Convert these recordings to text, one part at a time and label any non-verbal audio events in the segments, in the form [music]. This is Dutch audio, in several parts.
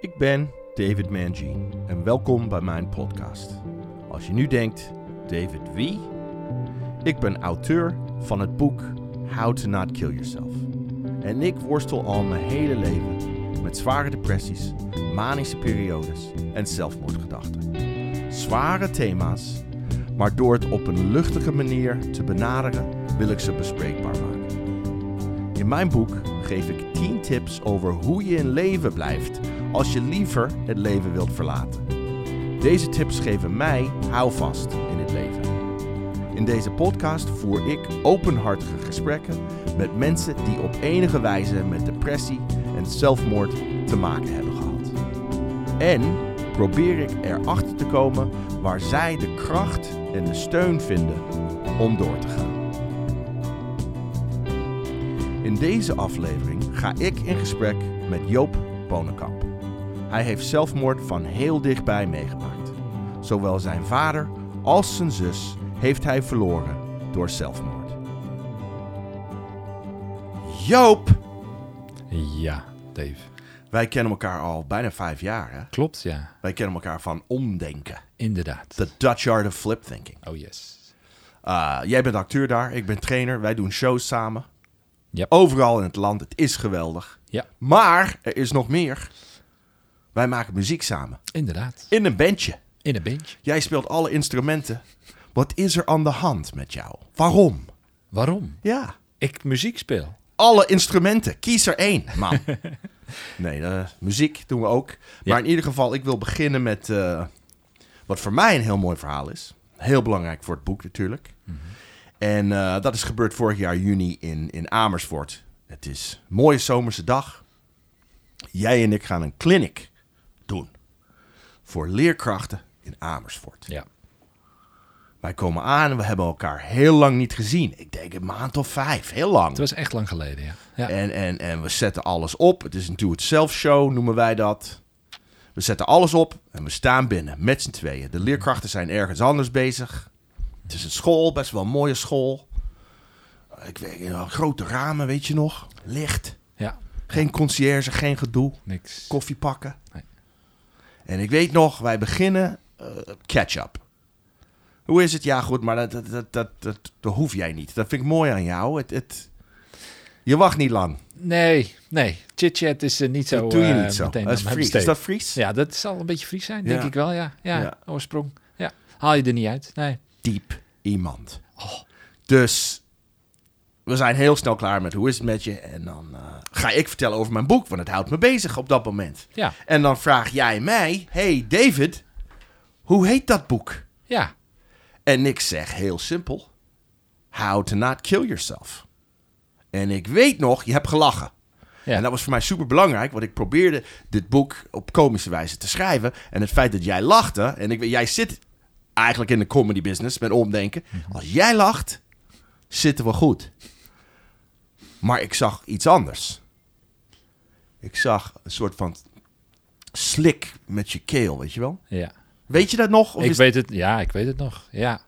Ik ben David Mangine en welkom bij mijn podcast. Als je nu denkt, David wie? Ik ben auteur van het boek How to Not Kill Yourself. En ik worstel al mijn hele leven met zware depressies, manische periodes en zelfmoordgedachten. Zware thema's, maar door het op een luchtige manier te benaderen wil ik ze bespreekbaar maken. In mijn boek geef ik 10 tips over hoe je in leven blijft als je liever het leven wilt verlaten. Deze tips geven mij houvast in het leven. In deze podcast voer ik openhartige gesprekken met mensen die op enige wijze met depressie en zelfmoord te maken hebben gehad. En probeer ik erachter te komen waar zij de kracht en de steun vinden om door te gaan. In deze aflevering ga ik in gesprek met Joop Bonenkamp. Hij heeft zelfmoord van heel dichtbij meegemaakt. Zowel zijn vader als zijn zus heeft hij verloren door zelfmoord. Joop, Ja, Dave. wij kennen elkaar al bijna vijf jaar. Hè? Klopt, ja. Wij kennen elkaar van omdenken. Inderdaad. The Dutch Art of Flip Thinking. Oh, yes. Uh, jij bent acteur daar, ik ben trainer. Wij doen shows samen. Yep. Overal in het land. Het is geweldig. Ja, Maar er is nog meer. Wij maken muziek samen. inderdaad. In een bandje. In een bandje. Jij speelt alle instrumenten. Wat is er aan de hand met jou? Waarom? Waarom? Ja. Ik muziek speel. Alle instrumenten. Kies er één, man. [laughs] nee, eh, muziek doen we ook. Ja. Maar in ieder geval, ik wil beginnen met eh, wat voor mij een heel mooi verhaal is. Heel belangrijk voor het boek natuurlijk. En eh, dat is gebeurd vorig jaar juni in, in Amersfoort. Het is een mooie zomerse dag. Jij en ik gaan een clinic. Voor leerkrachten in Amersfoort. Ja. Wij komen aan en we hebben elkaar heel lang niet gezien. Ik denk een maand of vijf. Heel lang. Het was echt lang geleden, ja. ja. En, en, en we zetten alles op. Het is een do-it-self show, noemen wij dat. We zetten alles op en we staan binnen met z'n tweeën. De leerkrachten zijn ergens anders bezig. Het is een school, best wel een mooie school. Ik weet, grote ramen, weet je nog? Licht. Ja, Geen conciërge, geen gedoe. niks. Koffie pakken. Nee. En ik weet nog, wij beginnen eh catch-up. Hoe is het? Ja, goed, maar dat, dat, dat, dat, dat, dat hoef jij niet. Dat vind ik mooi aan jou. Het, het, je wacht niet lang. Nee, nee. Chit-chat is eh, niet zo dat doe je eh, niet zo. meteen Dat is Fries. Dat Fries? Ja, dat zal een beetje Fries zijn, Ja. denk ik wel, ja. Ja, Ja. oorsprong. Ja. Haal je er niet uit. Nee. diep iemand. Oh. Dus we zijn heel snel klaar met hoe is het met je. En dan eh, ga ik vertellen over mijn boek, want het houdt me bezig op dat moment. Ja. En dan vraag jij mij, hey David, hoe heet dat boek? Ja. En ik zeg heel simpel, How to Not Kill Yourself. En ik weet nog, je hebt gelachen. Ja. En dat was voor mij super belangrijk, want ik probeerde dit boek op komische wijze te schrijven. En het feit dat jij lachte, en ik, jij zit eigenlijk in de comedy business met omdenken. Als jij lacht, zitten we goed. Maar ik zag iets anders. Ik zag een soort van slik met je keel, weet je wel? Ja. Weet je dat nog? Of Ik is- weet het, ja, ik weet het nog. Ja.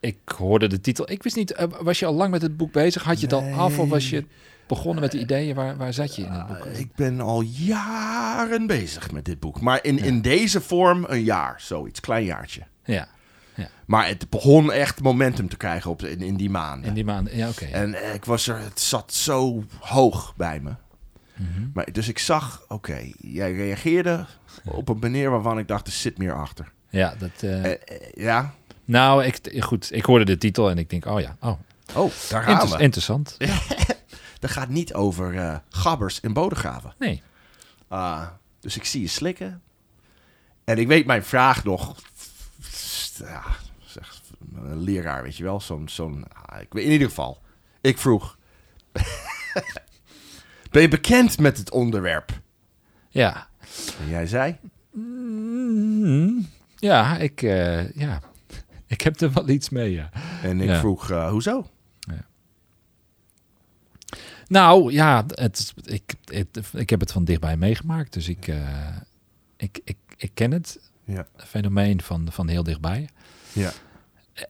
Ik hoorde de titel. Ik wist niet, eh, was je al lang met het boek bezig? Had je het al af of was je begonnen met de ideeën? Waar, waar zat je in het boek? Ik ben al jaren bezig met dit boek. Maar in, in deze vorm een jaar, zoiets, klein jaartje. Ja, Maar het begon echt momentum te krijgen op, in, in die maanden. in die maanden. Ja, oké. En eh, ik was er, het zat zo hoog bij me. Mhm. Maar, dus ik zag, oké, jij reageerde op een manier waarvan ik dacht, er zit meer achter. Ja, dat... eh, Eh, ja, nou, ik, goed, ik hoorde de titel en ik denk, oh ja, oh, oh, daar gaan inter- we. interessant. Dat [laughs] gaat niet over gabbers en bodegraven. Nee, Ah, dus ik zie je slikken. En ik weet mijn vraag nog. Ja, een leraar, weet je wel. Zo'n, zo'n, ah, ik weet in ieder geval. Ik vroeg. [laughs] ben je bekend met het onderwerp? ja. En jij zei. Mm, ja, ik, eh, ja, [laughs] ik heb er wel iets mee, ja. En ik Ja. vroeg, eh, hoezo? Nou, ja, het, ik, het, ik heb het van dichtbij meegemaakt, dus ik, eh, ik, ik, ik ken het Ja. fenomeen van, van heel dichtbij. Ja.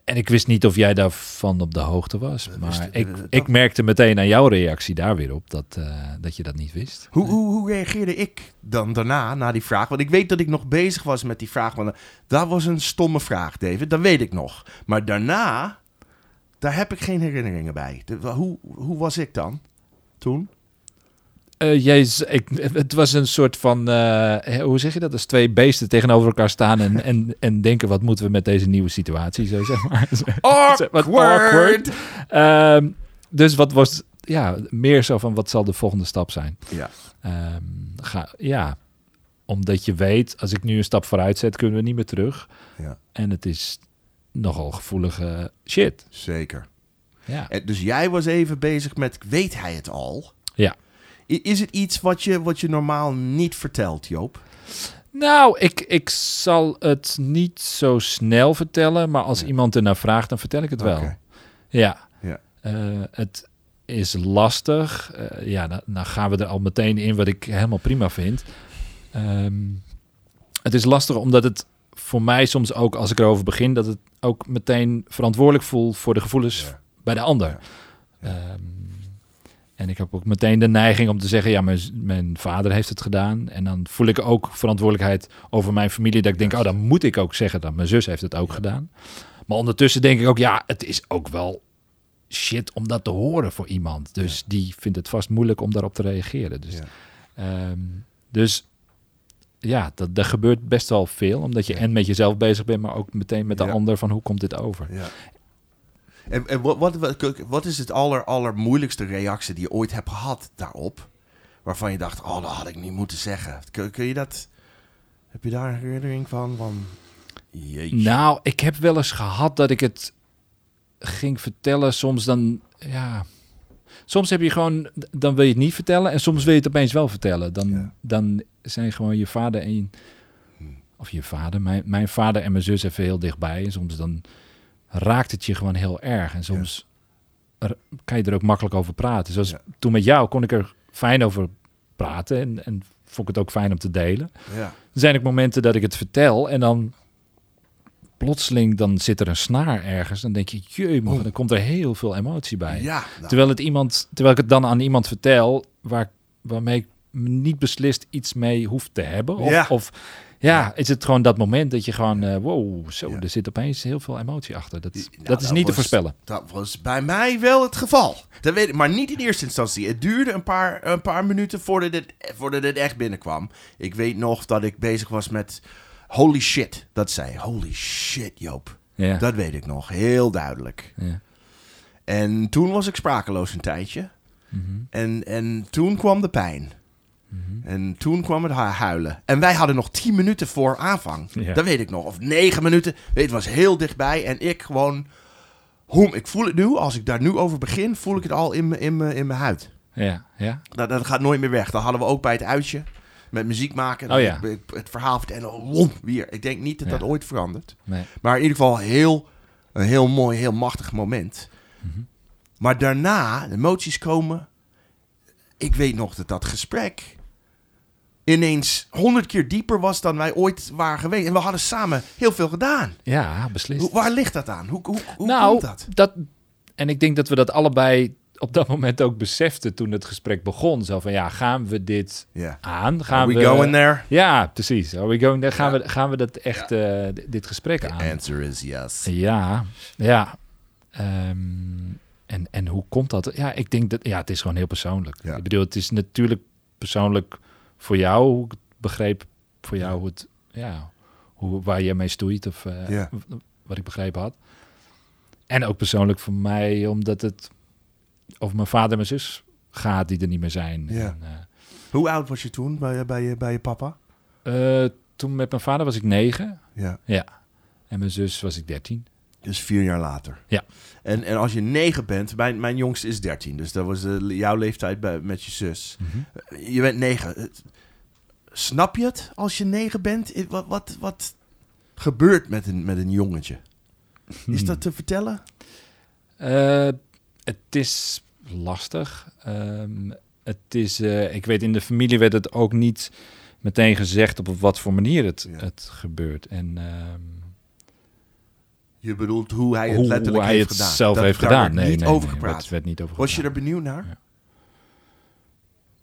En ik wist niet of jij daarvan op de hoogte was. Maar ik, dat- ik merkte meteen aan jouw reactie daar weer op dat, eh, dat je dat niet wist. Hoe, hoe, hoe reageerde ik dan daarna, na die vraag? Want ik weet dat ik nog bezig was met die vraag. Want dat was een stomme vraag, David. Dat weet ik nog. Maar daarna, daar heb ik geen herinneringen bij. De- hoe, hoe was ik dan toen? Eh, jezus, ik, het was een soort van, eh, hoe zeg je dat? Als twee beesten tegenover elkaar staan en, en, en denken, wat moeten we met deze nieuwe situatie? Zo zeg maar. [laughs] Wat awkward. Ehm, dus wat was, ja, meer zo van, wat zal de volgende stap zijn? Ja, Ehm, ga, ja, omdat je weet, als ik nu een stap vooruit zet, kunnen we niet meer terug. ja, En het is nogal gevoelige shit. zeker. Ja. En dus jij was even bezig met, weet hij het al? Ja. Is het iets wat je, wat je normaal niet vertelt, Joop? Nou, ik, ik zal het niet zo snel vertellen, maar als Ja. iemand ernaar vraagt, dan vertel ik het wel. Ja. Ja. Eh, het is lastig. Eh, ja, dan, dan gaan we er al meteen in wat ik helemaal prima vind. Ehm, het is lastig omdat het voor mij soms ook, als ik erover begin, dat het ook meteen verantwoordelijk voel voor de gevoelens Ja. bij de ander. Ja. En ik heb ook meteen de neiging om te zeggen, ja, mijn, mijn vader heeft het gedaan. En dan voel ik ook verantwoordelijkheid over mijn familie. Dat ik denk, oh, dan moet ik ook zeggen dat mijn zus heeft het ook Ja. gedaan. Maar ondertussen denk ik ook, ja, het is ook wel shit om dat te horen voor iemand. Dus die vindt het vast moeilijk om daarop te reageren. Dus, Ja. ehm, dus ja, dat, er gebeurt best wel veel. Omdat je en met jezelf bezig bent, maar ook meteen met de ander van hoe komt dit over. En, en wat, wat, wat, is het aller, allermoeilijkste reactie die je ooit hebt gehad daarop? Waarvan je dacht, oh, dat had ik niet moeten zeggen. Kun, kun je dat... Heb je daar een herinnering van? van jeetje. Nou, ik heb wel eens gehad dat ik het ging vertellen. Soms dan, ja. Soms heb je gewoon, dan wil je het niet vertellen. En soms wil je het opeens wel vertellen. Dan, Ja. dan zijn gewoon je vader en. Hmm. Of je vader, mijn, mijn vader en mijn zus even heel dichtbij. En soms dan raakt het je gewoon heel erg. En soms er- kan je er ook makkelijk over praten. Zoals Ja. toen met jou kon ik er fijn over praten. En, en vond ik het ook fijn om te delen. Ja. Er zijn ook momenten dat ik het vertel en dan plotseling dan zit er een snaar ergens. Dan denk je, jee, man, dan komt er heel veel emotie bij. Ja. nou, Terwijl, het iemand, terwijl ik het dan aan iemand vertel waar, waarmee ik niet beslist iets mee hoef te hebben. Of, Ja. of ja, is het gewoon dat moment dat je gewoon, eh, wow, zo, Ja. er zit opeens heel veel emotie achter. Dat, Nou, dat is dat niet te voorspellen. Dat was bij mij wel het geval. Dat weet ik, maar niet in eerste instantie. Het duurde een paar, een paar minuten voordat het, voordat het echt binnenkwam. Ik weet nog dat ik bezig was met... Holy shit, dat zei Holy shit, Joop. Ja. Dat weet ik nog, heel duidelijk. ja. En toen was ik sprakeloos een tijdje. Mhm. En, en toen kwam de pijn. Mhm. En toen kwam het hu- huilen. En wij hadden nog tien minuten voor aanvang. Ja. Dat weet ik nog. Of negen minuten. Weet, het was heel dichtbij. En ik gewoon... Hoem, ik voel het nu. Als ik daar nu over begin, voel ik het al in mijn in in mijn huid. ja, ja. Dat, dat gaat nooit meer weg. Dat hadden we ook bij het uitje. Met muziek maken. Oh ja. Ik- Het verhaal vertellen. Wom, weer. Ik denk niet dat Ja. dat ooit verandert. Nee. Maar in ieder geval heel, een heel mooi, heel machtig moment. Mhm. Maar daarna, de emoties komen. Ik weet nog dat dat gesprek ineens honderd keer dieper was dan wij ooit waren geweest. En we hadden samen heel veel gedaan. Ja, beslist. Hoe, waar ligt dat aan? Hoe, hoe, hoe nou, komt dat? dat? En ik denk dat we dat allebei op dat moment ook beseften toen het gesprek begon. Zo van, ja, gaan we dit aan? Gaan Are we, we going there? Ja, precies. Are we going there? Gaan, we, gaan we dat echt, eh, dit gesprek The aan? answer is yes. Ja, ja. Ehm, en, en hoe komt dat? Ja, ik denk dat, ja, het is gewoon heel persoonlijk. Ik bedoel, het is natuurlijk persoonlijk voor jou, hoe ik begreep, voor jou hoe het, ja, hoe, waar je mee stoeit of eh, wat ik begrepen had. En ook persoonlijk voor mij, omdat het over mijn vader en mijn zus gaat die er niet meer zijn. En, eh, Hoe oud was je toen bij, bij, je, bij je papa? eh, toen met mijn vader was ik negen. Ja. Ja. En mijn zus was ik dertien. Dus vier jaar later. Ja. En, en als je negen bent, mijn, mijn jongste is dertien. Dus dat was eh, jouw leeftijd bij, met je zus. Je bent negen. Het- Snap je het als je negen bent? Wat, wat, wat gebeurt met een, met een jongetje? Is dat te vertellen? Eh, het is lastig. Ehm, het is, eh, ik weet, in de familie werd het ook niet meteen gezegd op wat voor manier het, Ja. het gebeurt. En ehm, Je bedoelt hoe hij het hoe, letterlijk hij heeft het gedaan. zelf Dat- heeft daar gedaan. nee, niet nee, over nee, gepraat. werd, werd niet over Was je er benieuwd naar? Ja.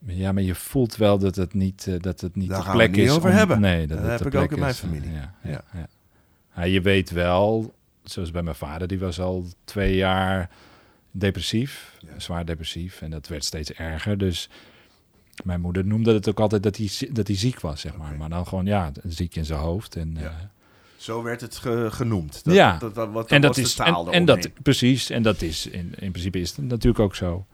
Ja, maar je voelt wel dat het niet, eh, dat het niet Daar de gaan we plek het niet is. over om- hebben. Nee, dat Dat heb ik ook in mijn is. familie. Ja, ja, Ja. ja. Ja, je weet wel, zoals bij mijn vader, die was al twee jaar depressief, zwaar depressief. En dat werd steeds erger. Dus mijn moeder noemde het ook altijd dat hij, dat hij ziek was, zeg maar. Maar dan gewoon, ja, ziek in zijn hoofd. En, Ja. Eh, Zo werd het ge- genoemd. Dat, Ja. dat, dat, wat, en dat is en, en dat precies en dat is in, in principe is het natuurlijk ook zo.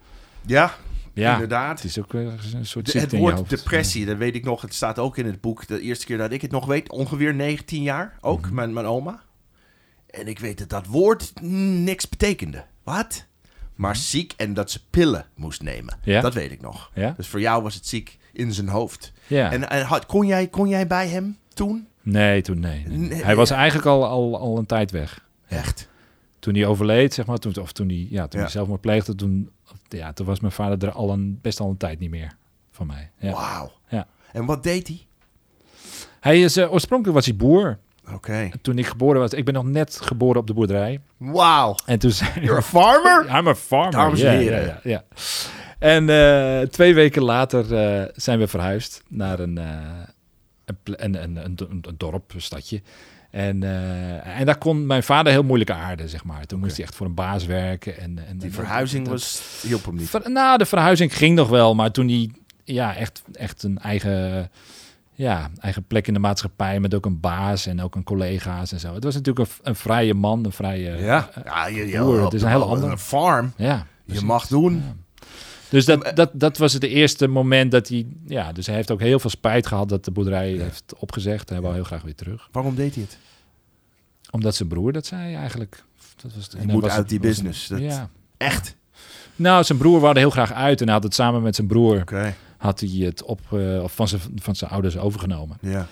Ja, Ja, inderdaad. het is ook weer een soort De- het woord depressie, dat weet ik nog. Het staat ook in het boek. De eerste keer dat ik het nog weet, ongeveer 19 jaar. Ook, Mhm. mijn, mijn oma. En ik weet dat dat woord niks betekende. Wat? Maar ziek en dat ze pillen moest nemen. Mhm. Ja. Dat weet ik nog. Ja? Dus voor jou was het ziek in zijn hoofd. Ja. En, en had, kon, jij, kon jij bij hem toen? Nee, toen nee. nee, nee. Nee, hij was ja. eigenlijk al, al, al een tijd weg. Echt? Toen hij overleed, zeg maar, toen, of toen hij, ja, toen Ja. hij zelfmoord pleegde, toen, ja, toen was mijn vader er al een, best al een tijd niet meer van mij. Ja. Wauw. Ja. En wat deed hij? Hij is, eh, oorspronkelijk was hij boer. Oké. Toen ik geboren was, ik ben nog net geboren op de boerderij. Wauw. En toen zei You're a farmer? I'm a farmer. Dames en heren. Ja. En eh, twee weken later eh, zijn we verhuisd naar een, een, een, dorp, een stadje. En, eh, en daar kon mijn vader heel moeilijk aarden, zeg maar. Toen moest hij echt voor een baas werken. En, en, Die verhuizing was, hielp hem niet. Ver- nou, de verhuizing ging nog wel, maar toen hij ja, echt, echt een eigen, ja, eigen plek in de maatschappij met ook een baas en ook een collega's en zo. Het was natuurlijk een, een vrije man, een vrije. Ja, eh, ja, je, je, het is een hele andere- Een farm. ja Je mag doen. Ja. Dus dat, dat, dat was het eerste moment dat hij, ja, dus hij heeft ook heel veel spijt gehad dat de boerderij Ja. heeft opgezegd. Hij wou heel graag weer terug. Waarom deed hij het? Omdat zijn broer dat zei eigenlijk. Dat was, en moet was uit het- die business. Dat- Ja. Echt? Nou, zijn broer er heel graag uit en hij had het samen met zijn broer Oké. had hij het op, of van, zijn, van zijn ouders overgenomen. Ja.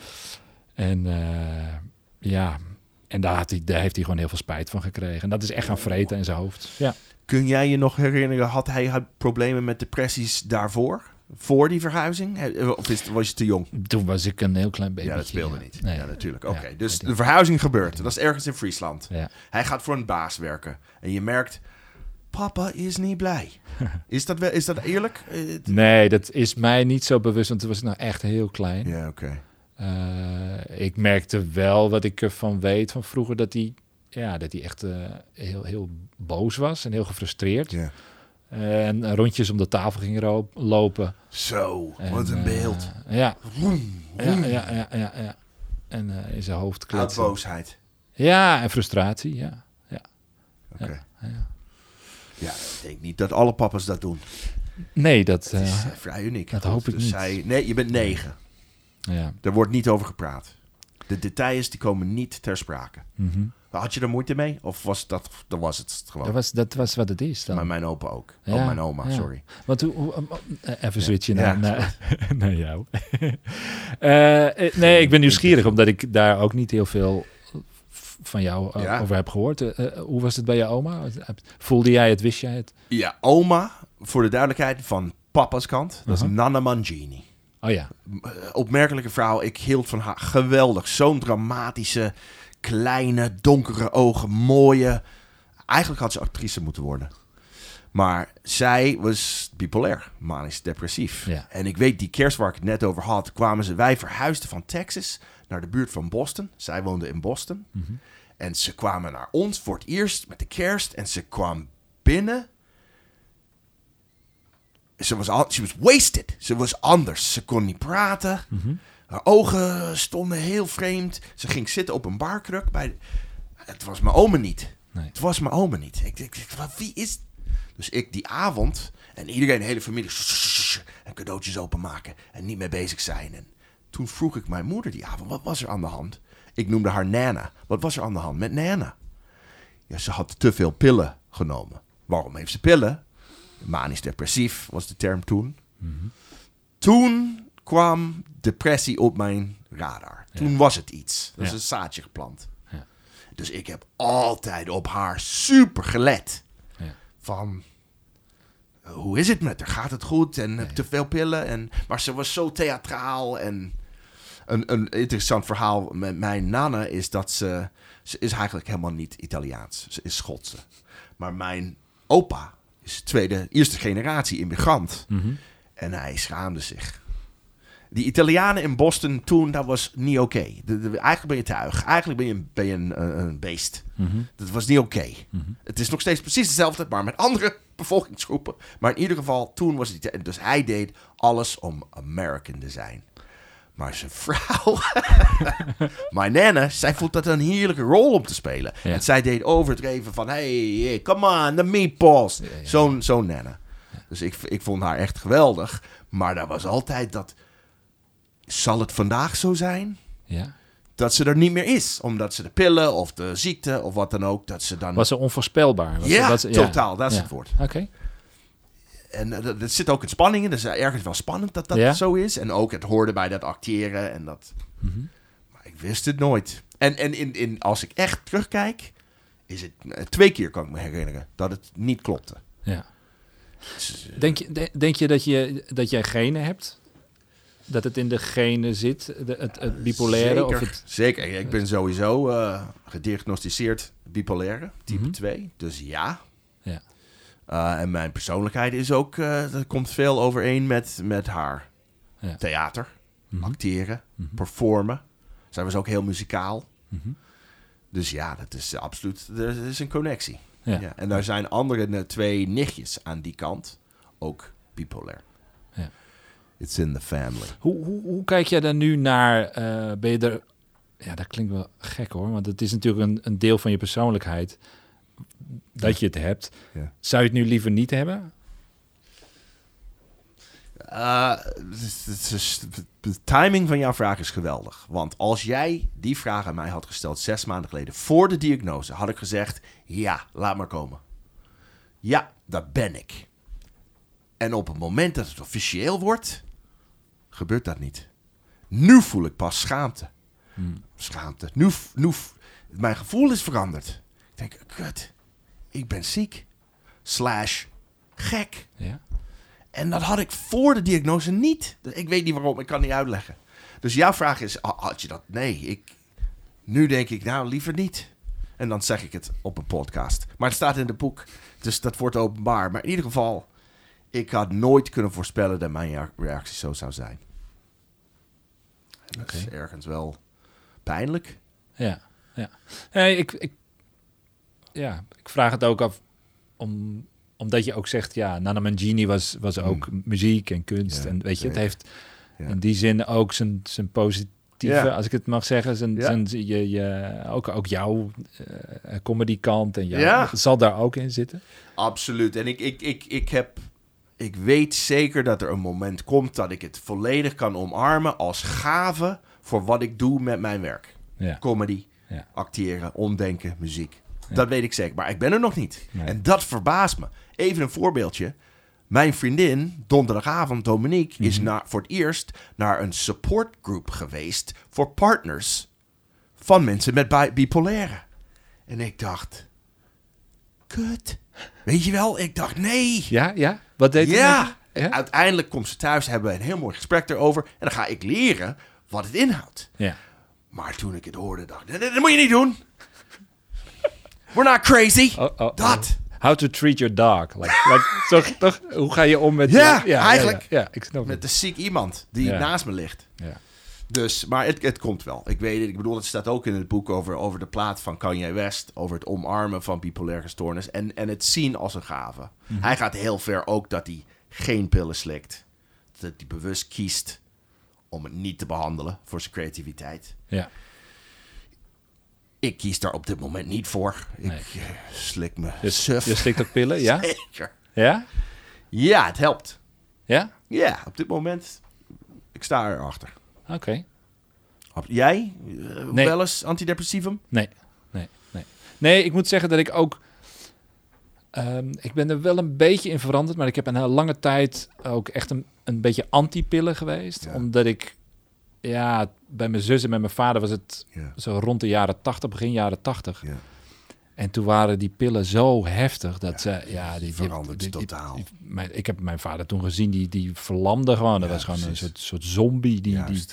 En eh, ja, en daar, had hij, daar heeft hij gewoon heel veel spijt van gekregen. En dat is echt gaan vreten in zijn hoofd. Ja. Kun jij je nog herinneren, had hij had problemen met depressies daarvoor? Voor die verhuizing? Of is, was je te jong? Toen was ik een heel klein beetje. ja, dat speelde niet. Nee. Ja, natuurlijk. Oké, dus de verhuizing gebeurt. Dat is ergens in Friesland. Ja. Hij gaat voor een baas werken. En je merkt, papa is niet blij. [laughs] Is dat, wel, is dat eerlijk? Eh, Nee, dat is mij niet zo bewust, want toen was ik nou echt heel klein. Ja, oké. Ik merkte wel wat ik ervan weet van vroeger, dat hij, ja, dat hij echt eh, heel, heel boos was en heel gefrustreerd. Ja. En rondjes om de tafel ging lopen. Zo, En, wat een eh, beeld. ja, Woem, ja, ja, ja, ja, ja. En eh, in zijn hoofd kletsen. boosheid. Ja, en frustratie, ja. Oké. ja. Ja, ik denk niet dat alle papa's dat doen. Nee, dat... Is eh, eh, vrij uniek. dat hoop ik dus niet. Zij, nee, je bent negen. Ja. Er wordt niet over gepraat. De details die komen niet ter sprake. mhm. Had je er moeite mee? Of was dat, dan was het gewoon? dat, was, dat was wat het is dan. Maar mijn opa ook. Ja, oh, mijn oma, ja. sorry. Want hoe, hoe- eh, even switchen Ja, naar, naar, [laughs] naar jou. [laughs] Eh, eh, nee, ik ben nieuwsgierig omdat ik daar ook niet heel veel van jou eh, over heb gehoord. Eh, eh, hoe was het bij je oma? Voelde jij het? Wist jij het? Ja, oma, voor de duidelijkheid, van papa's kant. Dat is Aha. Nana Mangini. Oh ja. Eh, Opmerkelijke vrouw. Ik hield van haar. Geweldig. Zo'n dramatische, kleine, donkere ogen. Mooie. Eigenlijk had ze actrice moeten worden. Maar zij was bipolair, manisch depressief. Ja. En ik weet, die kerst waar ik het net over had, kwamen ze, wij verhuisden van Texas naar de buurt van Boston. Zij woonde in Boston. Mhm. En ze kwamen naar ons voor het eerst met de kerst. En ze kwam binnen. Ze was, al, was wasted. Ze was anders. Ze kon niet praten. Mhm. Haar ogen stonden heel vreemd. Ze ging zitten op een barkruk. Bij... Het was mijn oma niet. Nee. Het was mijn oma niet. Ik wat- wie is... Dus ik die avond... En iedereen, de hele familie... En cadeautjes openmaken. En niet mee bezig zijn. En toen vroeg ik mijn moeder die avond... Wat was er aan de hand? Ik noemde haar Nana. Wat was er aan de hand met Nana? Ja, ze had te veel pillen genomen. Waarom heeft ze pillen? Manisch depressief was de term toen. Mhm. Toen kwam depressie op mijn radar. Toen was het iets. Was Ja. een zaadje geplant. Ja. Dus ik heb altijd op haar super gelet. Ja. Van, eh, hoe is het met haar? Gaat het goed? En heb te veel pillen? En, maar ze was zo theatraal. En een, een interessant verhaal met mijn nana is dat ze... Ze is eigenlijk helemaal niet Italiaans. Ze is Schotse. Maar mijn opa is tweede, eerste generatie immigrant. Mhm. En hij schaamde zich. Die Italianen in Boston toen, dat was niet oké. Eigenlijk ben je tuig. Eigenlijk ben je, een- ben je een, een, een beest. Mhm. Dat was niet oké. Mhm. Het is nog steeds precies hetzelfde, maar met andere [laughs] bevolkingsgroepen. Maar in ieder geval, toen was het... Dus hij deed alles om American te zijn. Maar zijn vrouw, [laughs] mijn nana, zij vond dat een heerlijke rol om te spelen. Ja. En zij deed overdreven van, hey, hey, come on, the meatballs. Ja, ja. Zo'n nana. Dus ik, ik vond haar echt geweldig. Maar daar was altijd dat, zal het vandaag zo zijn? Ja. Dat ze er niet meer is. Omdat ze de pillen of de ziekte of wat dan ook, dat ze dan... Was ze onvoorspelbaar? Was ja, ze- totaal, dat is het woord. Oké. En eh, dat- er zit ook een spanning in. Dus ergens wel spannend dat dat Ja. zo is. En ook het hoorde bij dat acteren en dat... Mhm. Maar ik wist het nooit. En, en in, in, als ik echt terugkijk, is het eh, twee keer kan ik me herinneren dat het niet klopte. Ja. Dus, eh, Denk je, de- denk je dat, je dat jij genen hebt? Dat het in de genen zit, de, het, het bipolaire? Zeker, Of het, zeker. Ik ben sowieso gediagnosticeerd bipolaire, type Mhm. 2. Dus ja. Ja. Eh, en mijn persoonlijkheid is ook, eh dat komt veel overeen met, met haar. Ja. Theater, Mhm. acteren, Mhm. performen. Zij was ook heel muzikaal. Mhm. Dus ja, dat is absoluut, er is een connectie. Ja. Ja. En daar zijn andere eh, twee nichtjes aan die kant ook bipolair. Ja. It's in the family. Hoe, hoe, hoe kijk jij daar nu naar? ben je er... Ja, dat klinkt wel gek hoor, want het is natuurlijk een, een deel van je persoonlijkheid dat je het hebt. Ja. Zou je het nu liever niet hebben? Is- de timing van jouw vraag is geweldig. Want als jij die vraag aan mij had gesteld zes maanden geleden, voor de diagnose, had ik gezegd: ja, laat maar komen. Ja, dat ben ik. En op het moment dat het officieel wordt, gebeurt dat niet. Nu voel ik pas schaamte. Hmm. Schaamte. Nu, nu, mijn gevoel is veranderd. Denk, kut, ik ben ziek. Slash, gek. Ja. En dat had ik voor de diagnose niet. Ik weet niet waarom, ik kan niet uitleggen. Dus jouw vraag is, ha- had je dat? Nee, ik, nu denk ik, nou, liever niet. En dan zeg ik het op een podcast. Maar het staat in het boek, dus dat wordt openbaar. Maar in ieder geval, ik had nooit kunnen voorspellen dat mijn rea- reactie zo zou zijn. En dat is ergens wel pijnlijk. Ja, ja. Nee, ik, ik, ja, ik vraag het ook af om, omdat je ook zegt, ja, Nana Mangini was, was ook muziek en kunst. Ja, en weet je, het heeft Ja. in die zin ook zijn, zijn positieve, Ja. als ik het mag zeggen, zijn, Ja. zijn, je, je, ook, ook jouw eh comedy kant en jouw, Ja. zal daar ook in zitten. Absoluut. En ik, ik, ik, ik heb. Ik weet zeker dat er een moment komt dat ik het volledig kan omarmen als gave voor wat ik doe met mijn werk. Ja, Comedy, Ja. acteren, omdenken, muziek. Ja. Dat weet ik zeker. Maar ik ben er nog niet. Nee. En dat verbaast me. Even een voorbeeldje. Mijn vriendin, donderdagavond, Dominique, is Mhm. naar, voor het eerst naar een supportgroep geweest voor partners van mensen met bi- bipolaire. En ik dacht, kut. Weet je wel, ik dacht, nee. ja, ja? Wat deed Ja. je? ja? Uiteindelijk komt ze thuis, hebben we een heel mooi gesprek erover. En dan ga ik leren wat het inhoudt. Ja. Maar toen ik het hoorde, dacht ik, dat moet je niet doen. We're not crazy. Oh, oh, oh. Dat. How to treat your dog. Like, like, [laughs] toch, toch, hoe ga je om met... Ja, eigenlijk. Ja, ja, ik snap Met een ziek iemand die Ja. naast me ligt. Ja. Dus, maar het, het komt wel. Ik weet het. Ik bedoel, het staat ook in het boek over, over de plaat van Kanye West. Over het omarmen van bipolaire stoornis. En, en het zien als een gave. Mhm. Hij gaat heel ver ook dat hij geen pillen slikt. Dat hij bewust kiest om het niet te behandelen voor zijn creativiteit. Ja. Ik kies daar op dit moment niet voor. Ik Nee. eh, slik me Je, suf. je slikt ook pillen, ja? [laughs] Zeker. Ja? Ja, het helpt. Ja? Ja, op dit moment. Ik sta erachter. Oké. Jij? Eh, Nee. Wel eens antidepressivum? Nee, nee, nee. Nee, ik moet zeggen dat ik ook... ehm, ik ben er wel een beetje in veranderd, maar ik heb een hele lange tijd ook echt een, een beetje anti-pillen geweest. Ja. Omdat ik, ja, bij mijn zus en met mijn vader was het Ja. zo rond de jaren 80, begin jaren 80. Ja. En toen waren die pillen zo heftig dat ze, ja, die, verandert die- die- totaal. die- mijn, ik heb mijn vader toen gezien, die, die verlamde gewoon. Dat Ja, was gewoon een soort, soort zombie. Die, die.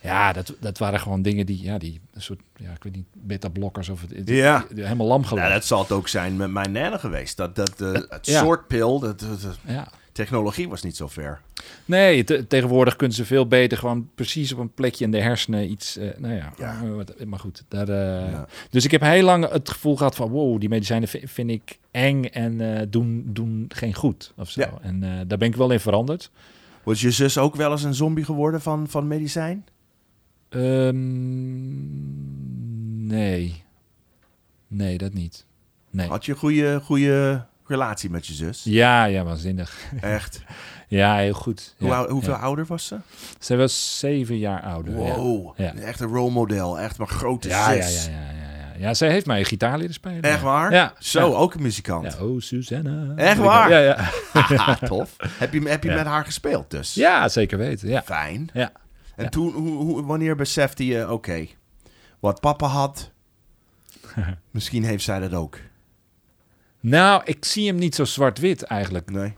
Ja, dat, dat waren gewoon dingen die, ja, die een soort, ja, ik weet niet, beta-blokkers of het, Ja. helemaal lam Ja, gelegd. dat zal het ook zijn met mijn nana geweest. Dat, dat, eh, het Ja. soort pil, dat, dat- dat- Ja. Technologie was niet zo ver. Nee, te- tegenwoordig kunnen ze veel beter gewoon precies op een plekje in de hersenen iets, eh, nou ja, Ja. eh, maar goed. Daar, eh, Ja. Dus ik heb heel lang het gevoel gehad van, wow, die medicijnen vi- vind ik eng en doen, doen geen goed of zo. Ja. En daar ben ik wel in veranderd. Was je zus ook wel eens een zombie geworden van, van medicijn? Ehm, nee. Nee, dat niet. Nee. Had je goede, goede relatie met je zus? Ja, ja, waanzinnig. Echt? [laughs] Ja, heel goed. Hoe, Ja, ou- hoeveel ja. ouder was ze? Zij was zeven jaar ouder. Wow, Ja. echt een rolmodel. Echt een grote Ja, zus. ja, ja, ja, ja. Ja, zij heeft mij gitaar leren spelen. Echt waar? Ja. Zo, ook een muzikant. Ja, oh, Susanna. Echt waar? Ja, ja. Haha, [laughs] [laughs] Tof. Heb je, heb je met haar gespeeld dus? ja zeker weten. Ja. Fijn. Ja. En toen, hoe, hoe, wanneer besefte je, oké, wat papa had, misschien heeft zij dat ook. Nou, ik zie hem niet zo zwart-wit eigenlijk. Nee?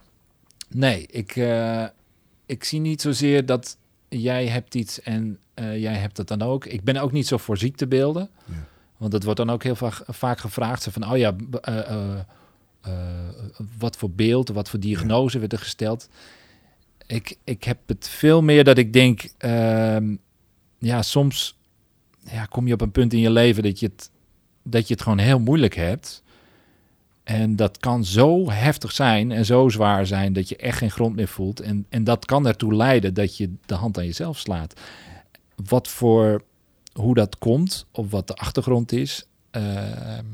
Nee, ik, eh, ik zie niet zozeer dat jij hebt iets en eh, jij hebt het dan ook. Ik ben ook niet zo voor ziektebeelden. Ja. Want dat wordt dan ook heel vaak, vaak gevraagd. Zo van, oh ja, eh, wat voor beeld, wat voor diagnose werd er gesteld. Ik, ik heb het veel meer dat ik denk, ehm, ja, soms ja, kom je op een punt in je leven dat je het, dat je het gewoon heel moeilijk hebt. En dat kan zo heftig zijn en zo zwaar zijn dat je echt geen grond meer voelt. En, en dat kan ertoe leiden dat je de hand aan jezelf slaat. Wat voor hoe dat komt, of wat de achtergrond is, ehm,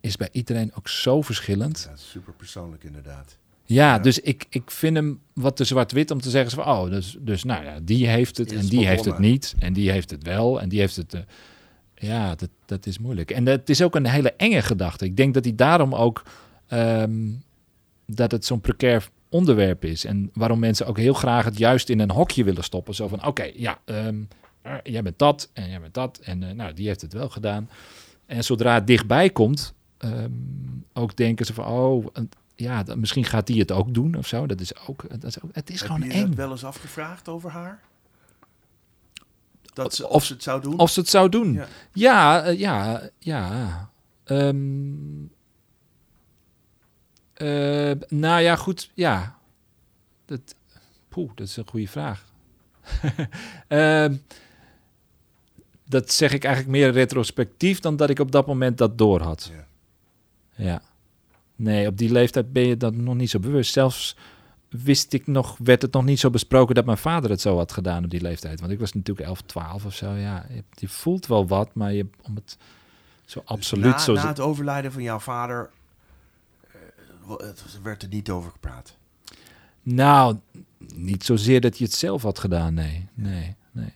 is bij iedereen ook zo verschillend. Super persoonlijk inderdaad. Ja, Ja. dus ik, ik vind hem wat te zwart-wit om te zeggen van, oh, dus, dus nou ja, die heeft het Is en die heeft het niet en die heeft het wel en die heeft het. eh, ja, dat, dat is moeilijk. En het is ook een hele enge gedachte. Ik denk dat hij daarom ook ehm, dat het zo'n precair onderwerp is en waarom mensen ook heel graag het juist in een hokje willen stoppen. Zo van, oké, ja, ehm, eh, jij bent dat en jij bent dat en eh, nou, die heeft het wel gedaan. En zodra het dichtbij komt, ehm, ook denken ze van, oh, ja, dan, misschien gaat die het ook doen of zo. Dat is ook, dat is ook het is Heb gewoon je eng. dat wel eens afgevraagd over haar? Dat ze, Of- ze het zou doen? Of ze het zou doen. Ja. Ja, eh, ja, ja. Ehm, eh, nou ja, goed, ja. Dat, poeh, dat is een goede vraag. [laughs] Ehm, dat zeg ik eigenlijk meer retrospectief dan dat ik op dat moment dat door had. Ja. Ja. Nee, op die leeftijd ben je dat nog niet zo bewust. Zelfs wist ik nog, werd het nog niet zo besproken dat mijn vader het zo had gedaan op die leeftijd. Want ik was natuurlijk 11, 12 of zo. Ja, je, voelt wel wat, maar je, om het zo Dus absoluut na, zo... na het overlijden van jouw vader eh, het werd er niet over gepraat. Nou, niet zozeer dat je het zelf had gedaan, nee. Nee, nee.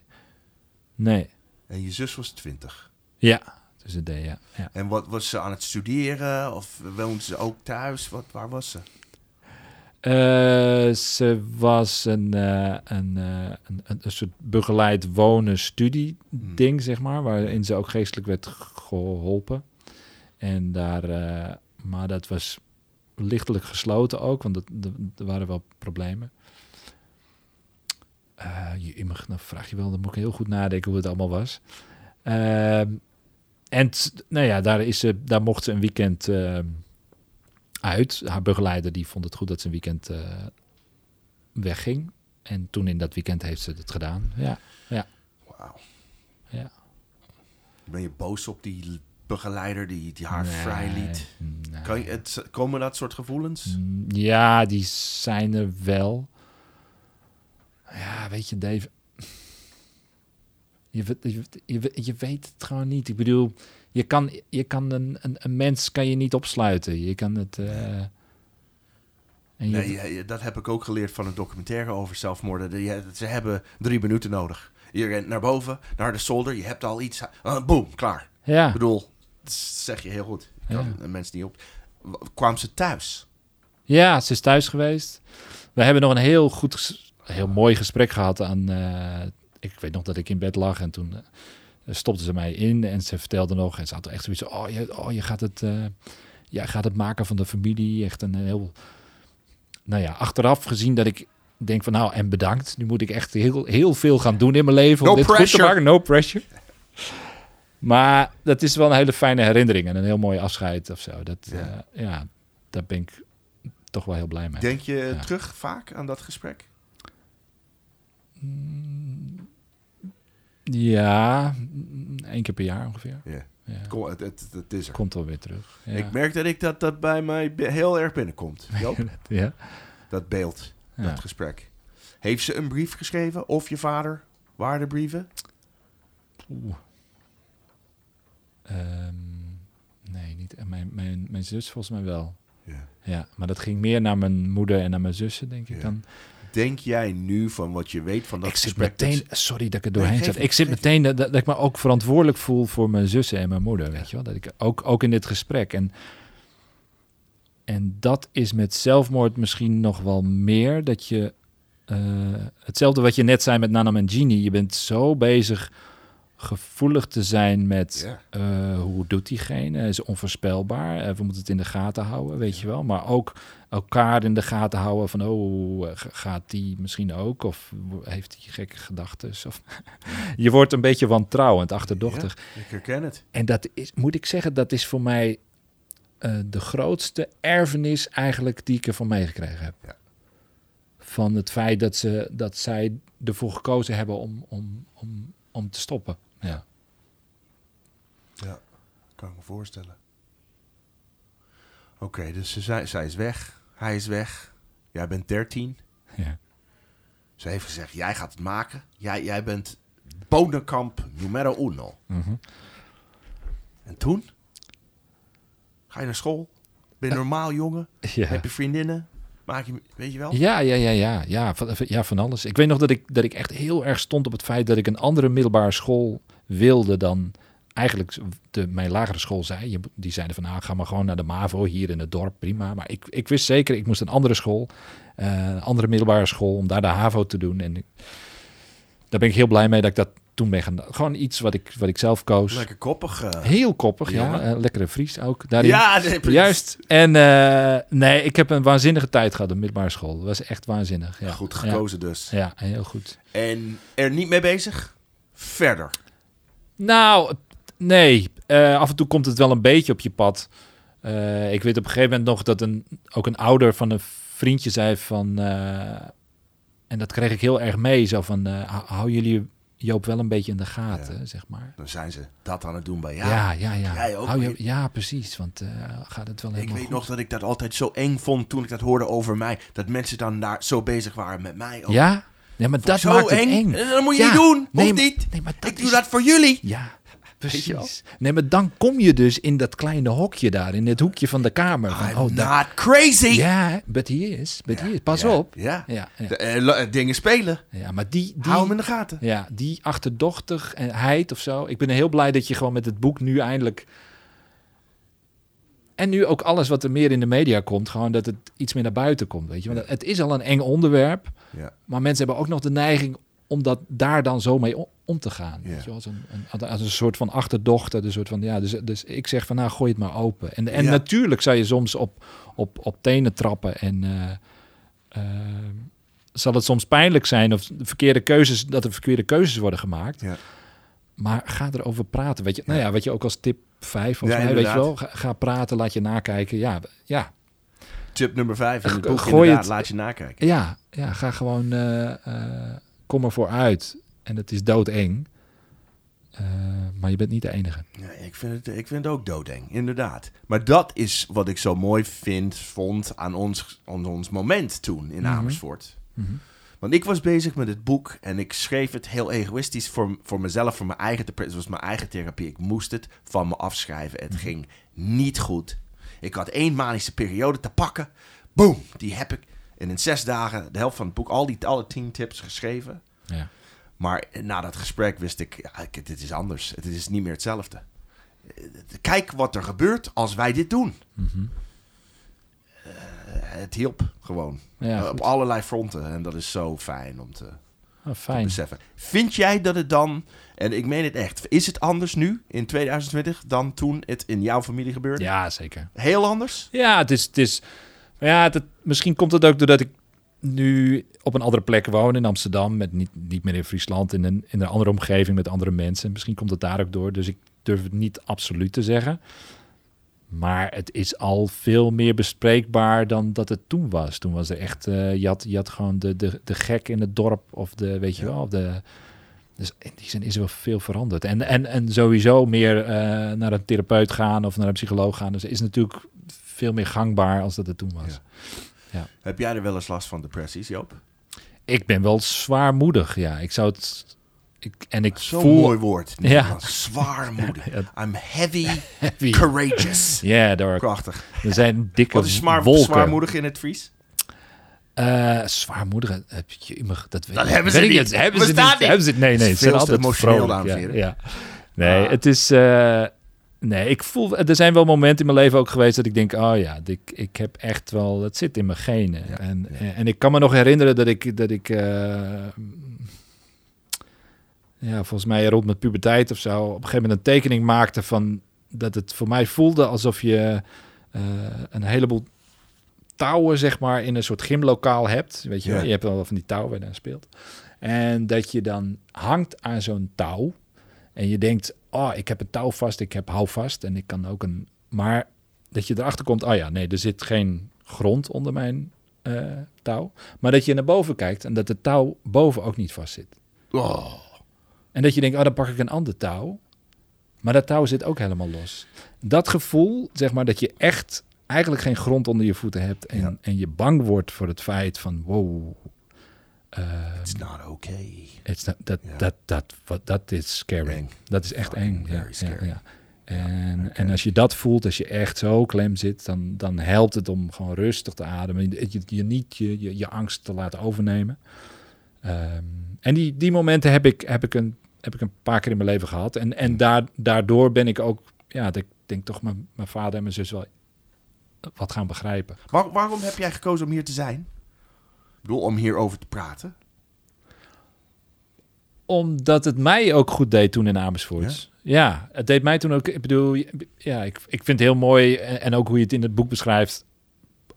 Nee. En je zus was twintig. Ja, dus het deed, ja. ja. En wat was ze aan het studeren? Of woonde ze ook thuis? Wat, waar was ze? Eh, ze was een, eh, een, eh, een, een, een soort begeleid wonen studie ding, zeg maar, waarin ze ook geestelijk werd geholpen. En daar, maar dat was lichtelijk gesloten ook, want er waren wel problemen. Je, nou vraag je wel, dan moet ik heel goed nadenken hoe het allemaal was. Ehm, en nou ja, daar, is ze, daar mocht ze een weekend ehm, uit. Haar begeleider die vond het goed dat ze een weekend eh, wegging. En toen in dat weekend heeft ze het gedaan. Ja, Wauw. ja. Ben je boos op die begeleider die, die haar Nee, vrij liet? nee. Kan je, het, komen dat soort gevoelens? Mm, Ja, die zijn er wel. Ja, weet je, Dave. Je, je, je, je weet het gewoon niet. Ik bedoel, je kan, je kan een, een, een mens kan je niet opsluiten. Je kan het. eh, en je, Nee, ja, dat heb ik ook geleerd van een documentaire over zelfmoorden. Ze hebben drie minuten nodig. Je rent naar boven, naar de zolder, je hebt al iets. Uh, boom, klaar. ja. Ik bedoel, dat zeg je heel goed. Je kan Ja. een mens niet op. Kwamen ze thuis? Ja, ze is thuis geweest. We hebben nog een heel goed, heel mooi gesprek gehad. Aan, eh, ik weet nog dat ik in bed lag en toen eh, stopte ze mij in en ze vertelde nog. En ze had echt zoiets oh, je, oh, je gaat het, eh, jij gaat het maken van de familie. Echt een heel, nou ja, achteraf gezien dat ik denk van nou, en bedankt. Nu moet ik echt heel, heel veel gaan doen in mijn leven om No dit goed pressure. te maken. No pressure. Maar dat is wel een hele fijne herinnering en een heel mooi afscheid of zo. Dat, Ja. ja. ja, daar ben ik toch wel heel blij mee. Denk je Ja. terug vaak aan dat gesprek? Ja, één keer per jaar ongeveer. Ja. Ja. Kom, het, het, het is er. Komt wel weer terug. Ja. Ik merk dat ik dat, dat bij mij heel erg binnenkomt. [laughs] Ja. dat beeld, Ja. dat gesprek. Heeft ze een brief geschreven? Of je vader? Waardebrieven? Oeh. Ehm, nee, niet. Mijn, mijn, mijn zus volgens mij wel. Ja. Ja, maar dat ging meer naar mijn moeder en naar mijn zussen, denk ik dan. Denk jij nu van wat je weet van dat ik zit dat meteen, sorry dat ik er Nee, doorheen geef zat. Ik zit meteen dat, dat ik me ook verantwoordelijk voel voor mijn zussen en mijn moeder, weet je wel. Dat ik ook, ook in dit gesprek. En, en dat is met zelfmoord misschien nog wel meer. Dat je, eh, hetzelfde wat je net zei met Nana Mangini. Je bent zo bezig gevoelig te zijn met eh, hoe doet diegene? Is onvoorspelbaar. Eh, we moeten het in de gaten houden, weet je wel. Maar ook elkaar in de gaten houden van, oh, eh, gaat die misschien ook? Of heeft hij gekke gedachten? Of [laughs] je wordt een beetje wantrouwend, achterdochtig. Ja, ik herken het. En dat is, moet ik zeggen, dat is voor mij eh, de grootste erfenis eigenlijk die ik ervan meegekregen heb. Ja. Van het feit dat, ze, dat zij ervoor gekozen hebben om, om, om, om te stoppen. Ja. Ja, kan ik me voorstellen. Oké, dus ze zij is weg. Hij is weg. Jij bent 13. Ja. Ze heeft gezegd, jij gaat het maken. Jij, jij bent bonenkamp numero uno. Mhm. En toen? Ga je naar school? Ben je normaal jongen? Ja. Heb je vriendinnen? Maak je, weet je wel? Ja, ja, ja, ja, ja, van, van- ja, van alles. Ik weet nog dat ik, dat ik echt heel erg stond op het feit dat ik een andere middelbare school wilde dan eigenlijk de, mijn lagere school zei. Die zeiden van, nou, ga maar gewoon naar de MAVO hier in het dorp, prima. Maar ik, ik wist zeker, ik moest een andere school, eh, een andere middelbare school, om daar de HAVO te doen. En ik, daar ben ik heel blij mee dat ik dat toen ben gaan. Gewoon iets wat ik, wat ik zelf koos. Lekker koppig. eh. Heel koppig, ja. Eh, lekkere Fries ook daarin. Ja, nee. Juist. En nee, ik heb een waanzinnige tijd gehad op middelbare school. Dat was echt waanzinnig. Ja. Goed gekozen dus. Ja, heel goed. En er niet mee bezig? Verder. Nou, nee. Eh, af en toe komt het wel een beetje op je pad. Eh, ik weet op een gegeven moment nog dat een, ook een ouder van een vriendje zei van... eh, en dat kreeg ik heel erg mee. Zo van, hou- jullie Joop wel een beetje in de gaten, zeg maar. Dan zijn ze dat aan het doen bij jou. Ja, ja, ja. Jij ook, Hou je, ja, precies. Want gaat het wel Ik helemaal weet goed? nog dat ik dat altijd zo eng vond toen ik dat hoorde over mij. Dat mensen dan daar zo bezig waren met mij. ook. Ja? Ja, maar dat maakt het eng. eng. En Dat moet je Ja. niet doen. Nee, niet. nee, maar dat ik doe is- dat voor jullie. Ja, precies. Nee, maar dan kom je dus in dat kleine hokje daar, in het hoekje van de kamer. Van, I'm oh, not crazy. ja, but he is, but he is. Pas Ja, op. Ja. Ja. De, eh, la- dingen spelen. ja, maar die, die, Hou hem in de gaten. ja, die achterdochtigheid of zo. Ik ben heel blij dat je gewoon met het boek nu eindelijk... En nu ook alles wat er meer in de media komt, gewoon dat het iets meer naar buiten komt. Weet je? Want het is al een eng onderwerp, Ja. maar mensen hebben ook nog de neiging om dat daar dan zo mee om te gaan. Ja. Weet je? Als, een, een, als een soort van achterdochter. Een soort van, ja, dus, dus ik zeg van nou, gooi het maar open. En, en Ja. natuurlijk zou je soms op, op, op tenen trappen en eh, eh, zal het soms pijnlijk zijn of de verkeerde keuzes, dat er verkeerde keuzes worden gemaakt. Ja. Maar ga erover praten. Weet je, nou ja, wat je ook als tip 5 of Ja, mij, weet je wel, ga, ga praten, laat je nakijken. Ja, ja, Tip nummer vijf in het boek. gooi het- laat je nakijken. ja, ja, ga gewoon, eh, eh, kom ervoor uit. En het is doodeng. Eh, maar je bent niet de enige. Ja, ik, vind het, ik vind het ook doodeng, inderdaad. Maar dat is wat ik zo mooi vind, vond aan ons, aan ons moment toen in Mhm. Amersfoort. Mhm. Want ik was bezig met het boek en ik schreef het heel egoïstisch voor, voor mezelf, voor mijn eigen, te- het was mijn eigen therapie. Ik moest het van me afschrijven. Mhm. Het ging niet goed. Ik had één manische periode te pakken. Boom, die heb ik. En in zes dagen de helft van het boek, al die alle tien tips geschreven. Ja. Maar na dat gesprek wist ik, ja, dit is anders. Het is niet meer hetzelfde. Eh, Kijk wat er gebeurt als wij dit doen. Mhm. Het hielp gewoon. Ja, Eh, op allerlei fronten. En dat is zo fijn om te, Oh, te fijn. beseffen. Vind jij dat het dan, en ik meen het echt, is het anders nu in 2020 dan toen het in jouw familie gebeurde? Ja, zeker. Heel anders? Ja, het is. Het is maar ja, het, misschien komt het ook doordat ik nu op een andere plek woon in Amsterdam, met niet, niet meer in Friesland, in een, in een andere omgeving met andere mensen. Misschien komt het daar ook door, dus ik durf het niet absoluut te zeggen. Maar het is al veel meer bespreekbaar dan dat het toen was. Toen was er echt, uh, je, had, je had gewoon de, de, de gek in het dorp of de, weet je wel, de... Dus in die zin is er wel veel veranderd. En, en, en sowieso meer uh, naar een therapeut gaan of naar een psycholoog gaan. Dus is natuurlijk veel meer gangbaar als dat het toen was. Ja. ja. Heb jij er wel eens last van depressies, Joop? Ik ben wel zwaarmoedig, ja. Ik zou het ik, en ik Zo'n voel... mooi woord. [laughs] Ja. [laughs] Zwaarmoedig. [laughs] I'm heavy, heavy. courageous. Ja, daar. Prachtig. Er zijn dikke Wat is zwaar, wolken. zwaarmoedig in het Fries? Uh, zwaarmoedig, heb je dat weet dat hebben ze niet. Hebben ze niet. Hebben ze Nee, nee, het zijn altijd emotioneel, dames en heren. Ja, Nee, ah. het is. Uh, nee, ik voel. Er zijn wel momenten in mijn leven ook geweest dat ik denk: oh ja, ik, ik heb echt wel. Het zit in mijn genen. Ja, en, ik kan me nog herinneren dat ik. Dat ik uh, ja, volgens mij rond met puberteit of zo, op een gegeven moment een tekening maakte van dat het voor mij voelde alsof je uh, een heleboel touwen, zeg maar, in een soort gymlokaal hebt. Weet je, ja. je hebt wel van die touwen waar je dan speelt. En dat je dan hangt aan zo'n touw. En je denkt, oh, ik heb een touw vast, ik heb hou vast en ik kan ook een. Maar dat je erachter komt, oh ja, nee, er zit geen grond onder mijn uh, touw. Maar dat je naar boven kijkt en dat de touw boven ook niet vast zit. Oh. En dat je denkt, oh, dan pak ik een ander touw. Maar dat touw zit ook helemaal los. Dat gevoel, zeg maar, dat je echt eigenlijk geen grond onder je voeten hebt en, ja. en je bang wordt voor het feit van, wow. Uh, it's not okay. It's not, dat, yeah. dat, dat, wat, dat is scary. Eng. Dat is echt eng. Ja, ja, ja. En, okay. en als je dat voelt, als je echt zo klem zit, dan, dan helpt het om gewoon rustig te ademen. Je, je niet je, je, je angst te laten overnemen. Um, en die, die momenten heb ik, heb ik een heb ik een paar keer in mijn leven gehad. En, en daar, daardoor ben ik ook, ja, ik denk toch mijn, mijn vader en mijn zus wel wat gaan begrijpen. Waar, waarom heb jij gekozen om hier te zijn? Ik bedoel, om hierover te praten? Omdat het mij ook goed deed toen in Amersfoort. Ja, ja het deed mij toen ook. Ik bedoel, ja, ik, ik vind het heel mooi en, en ook hoe je het in het boek beschrijft.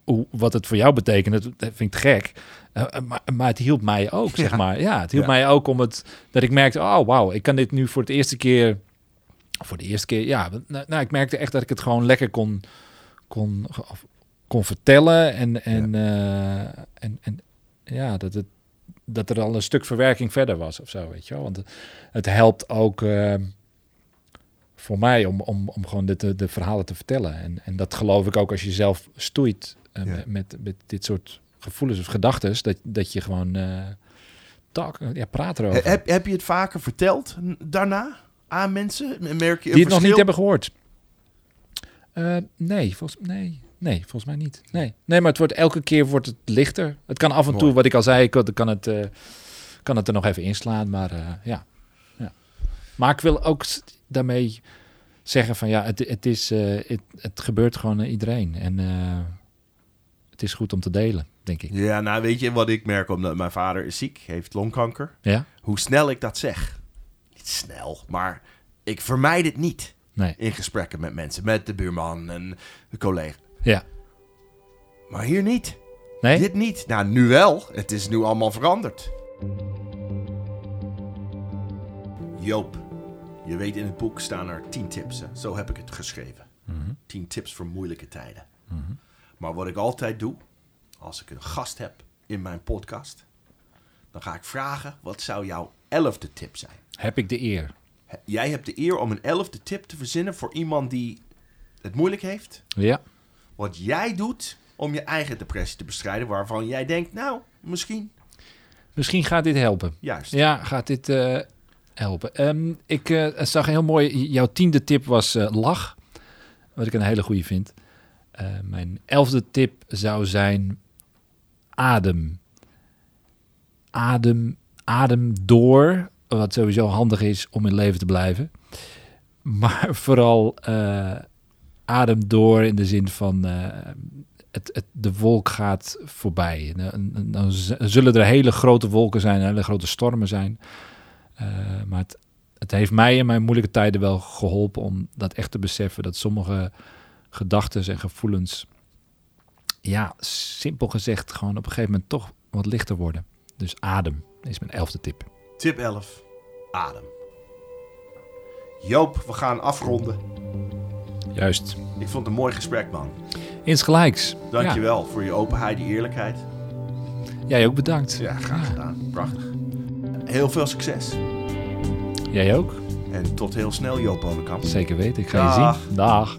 Hoe, wat het voor jou betekent, dat vind ik gek. Uh, maar, maar, het hielp mij ook, zeg ja. maar. Ja, het hielp ja. mij ook om het... Dat ik merkte, oh wauw, ik kan dit nu voor het eerste keer... Voor de eerste keer, ja. Nou, nou ik merkte echt dat ik het gewoon lekker kon, kon, kon vertellen. En, en, ja. Uh, en, en ja, dat, het, dat er al een stuk verwerking verder was of zo, weet je wel. Want het, helpt ook... Uh, voor mij om, om, om gewoon dit, de, de verhalen te vertellen. En, en dat geloof ik ook als je zelf stoeit uh, met, met, met dit soort gevoelens of gedachten, dat, dat je gewoon uh, talk, ja, praat erover. Heb, heb je het vaker verteld daarna aan mensen? Merk je Die het nog niet hebben gehoord? Uh, nee, volgens, nee, nee, volgens mij niet. Nee. nee, maar het wordt elke keer wordt het lichter. Het kan af en Mooi. toe, wat ik al zei, ik kan het, uh, kan het er nog even inslaan, maar uh, ja. ja. Maar ik wil ook daarmee zeggen van ja, het, het, is, het, het gebeurt gewoon iedereen. En het is goed om te delen, denk ik. Ja, nou weet je wat ik merk, omdat mijn vader is ziek, heeft longkanker. Ja? Hoe snel ik dat zeg. Niet snel, maar ik vermijd het niet. Nee. In gesprekken met mensen, met de buurman en de collega. Ja. Maar hier niet. Nee? Dit niet. Nou, nu wel. Het is nu allemaal veranderd. Joop, je weet in het boek staan er 10 tips. Hè? Zo heb ik het geschreven. Mm -hmm. 10 tips voor moeilijke tijden. Mm -hmm. Maar wat ik altijd doe, als ik een gast heb in mijn podcast, dan ga ik vragen: wat zou jouw elfde tip zijn? Heb ik de eer? Jij hebt de eer om een elfde tip te verzinnen voor iemand die het moeilijk heeft. Ja. Wat jij doet om je eigen depressie te bestrijden, waarvan jij denkt, nou, misschien. Misschien gaat dit helpen. Juist. Ja, gaat dit uh, helpen. Um, ik uh, zag heel mooi, jouw tiende tip was uh, lach. Wat ik een hele goede vind. Uh, mijn elfde tip zou zijn adem. Adem, adem door, wat sowieso handig is om in leven te blijven. [laughs] Maar vooral uh, adem door in de zin van uh, het, de wolk gaat voorbij. Dan, dan, zullen er hele grote wolken zijn, hele grote stormen zijn. maar het, het heeft mij in mijn moeilijke tijden wel geholpen om dat echt te beseffen dat sommige gedachten en gevoelens, ja, simpel gezegd, gewoon op een gegeven moment toch wat lichter worden. Dus adem is mijn elfde tip. Tip 11. Adem. Joop, we gaan afronden. Juist. Ik vond het een mooi gesprek, man. Insgelijks. Dankjewel ja. voor je openheid, je eerlijkheid. Jij ook bedankt. Ja, graag gedaan. Prachtig. Heel veel succes. Jij ook. En tot heel snel, Joop Bonenkamp. Zeker weten. Ik ga Dag. je zien. Dag.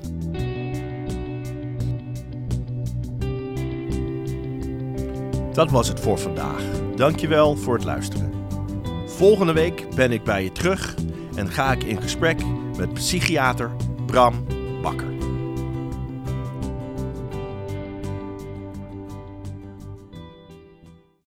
Dat was het voor vandaag. Dankjewel voor het luisteren. Volgende week ben ik bij je terug en ga ik in gesprek met psychiater Bram Bakker.